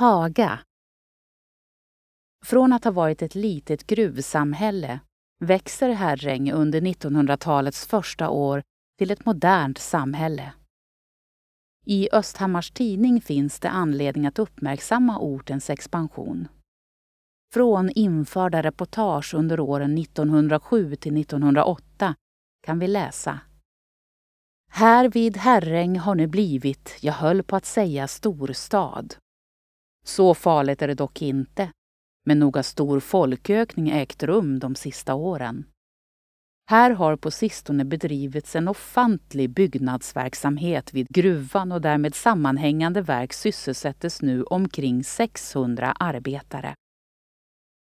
Haga. Från att ha varit ett litet gruvsamhälle växer Herräng under 1900-talets första år till ett modernt samhälle. I Östhammars tidning finns det anledning att uppmärksamma ortens expansion. Från införda reportage under åren 1907 till 1908 kan vi läsa här vid Herräng har nu blivit, jag höll på att säga storstad. Så farligt är det dock inte, men nog har stor folkökning ägt rum de sista åren. Här har på sistone bedrivits en ofantlig byggnadsverksamhet vid gruvan och därmed sammanhängande verk sysselsättes nu omkring 600 arbetare.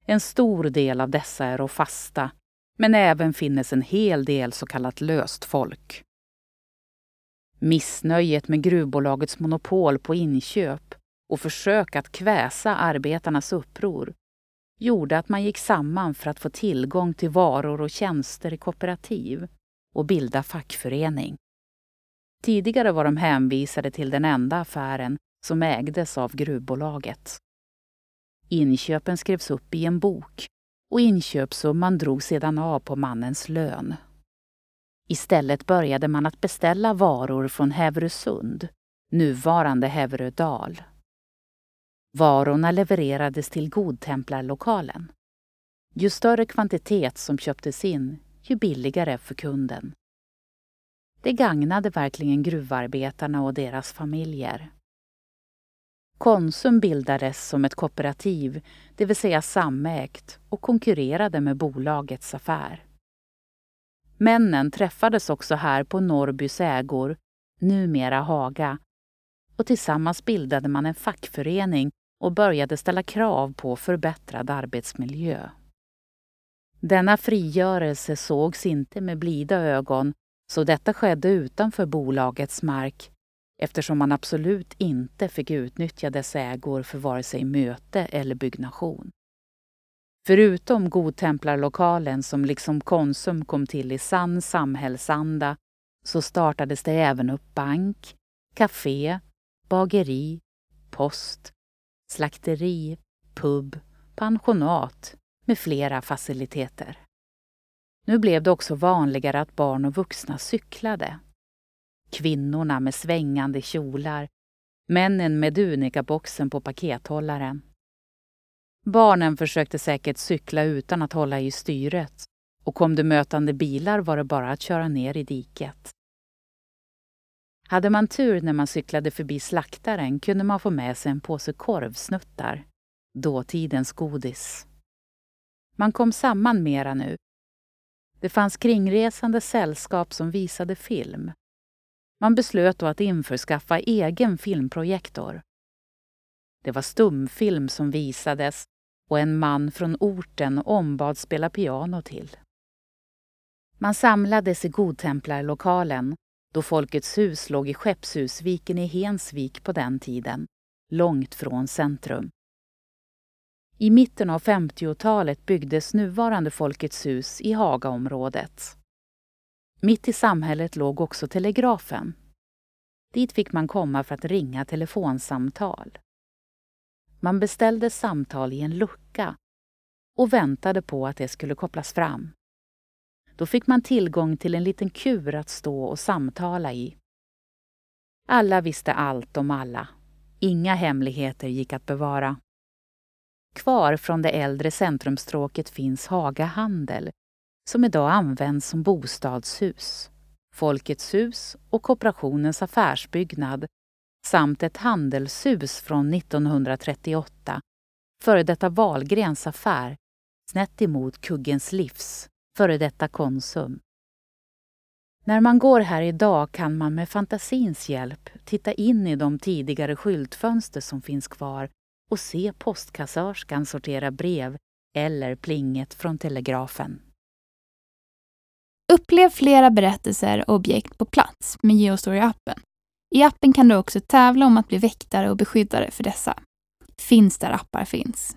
En stor del av dessa är fasta, men även finnes en hel del så kallat löst folk. Missnöjet med gruvbolagets monopol på inköp och försök att kväsa arbetarnas uppror gjorde att man gick samman för att få tillgång till varor och tjänster i kooperativ och bilda fackförening. Tidigare var de hänvisade till den enda affären som ägdes av gruvbolaget. Inköpen skrevs upp i en bok och inköpssumman drogs sedan av på mannens lön. Istället började man att beställa varor från Häverösund, nuvarande Häverödal. Varorna levererades till godtemplarlokalen. Ju större kvantitet som köptes in, ju billigare för kunden. Det gagnade verkligen gruvarbetarna och deras familjer. Konsum bildades som ett kooperativ, det vill säga samägt, och konkurrerade med bolagets affär. Männen träffades också här på Norrbys ägor, numera Haga, och tillsammans bildade man en fackförening och började ställa krav på förbättrad arbetsmiljö. Denna frigörelse sågs inte med blida ögon så detta skedde utanför bolagets mark eftersom man absolut inte fick utnyttja dess ägor för vare sig möte eller byggnation. Förutom godtemplarlokalen som liksom Konsum kom till i sann samhällsanda så startades det även upp bank, café, bageri, post, slakteri, pub, pensionat med flera faciliteter. Nu blev det också vanligare att barn och vuxna cyklade. Kvinnorna med svängande kjolar, männen med dunikaboxen på pakethållaren. Barnen försökte säkert cykla utan att hålla i styret och kom det mötande bilar var det bara att köra ner i diket. Hade man tur när man cyklade förbi slaktaren kunde man få med sig en påse korvsnuttar, dåtidens godis. Man kom samman mera nu. Det fanns kringresande sällskap som visade film. Man beslöt då att införskaffa egen filmprojektor. Det var stumfilm som visades och en man från orten ombad spela piano till. Man samlades i godtemplarlokalen då Folkets hus låg i Skeppshusviken i Hensvik på den tiden, långt från centrum. I mitten av 50-talet byggdes nuvarande Folkets hus i Hagaområdet. Mitt i samhället låg också telegrafen. Dit fick man komma för att ringa telefonsamtal. Man beställde samtal i en lucka och väntade på att det skulle kopplas fram. Då fick man tillgång till en liten kur att stå och samtala i. Alla visste allt om alla. Inga hemligheter gick att bevara. Kvar från det äldre centrumstråket finns Haga Handel som idag används som bostadshus, Folkets hus och kooperationens affärsbyggnad samt ett handelshus från 1938, före detta Wahlgrens affär, snett emot Kuggens livs, före detta Konsum. När man går här idag kan man med fantasins hjälp titta in i de tidigare skyltfönster som finns kvar och se postkassörskan sortera brev eller plinget från telegrafen. Upplev flera berättelser och objekt på plats med Geostory-appen. I appen kan du också tävla om att bli väktare och beskyddare för dessa. Finns där appar finns.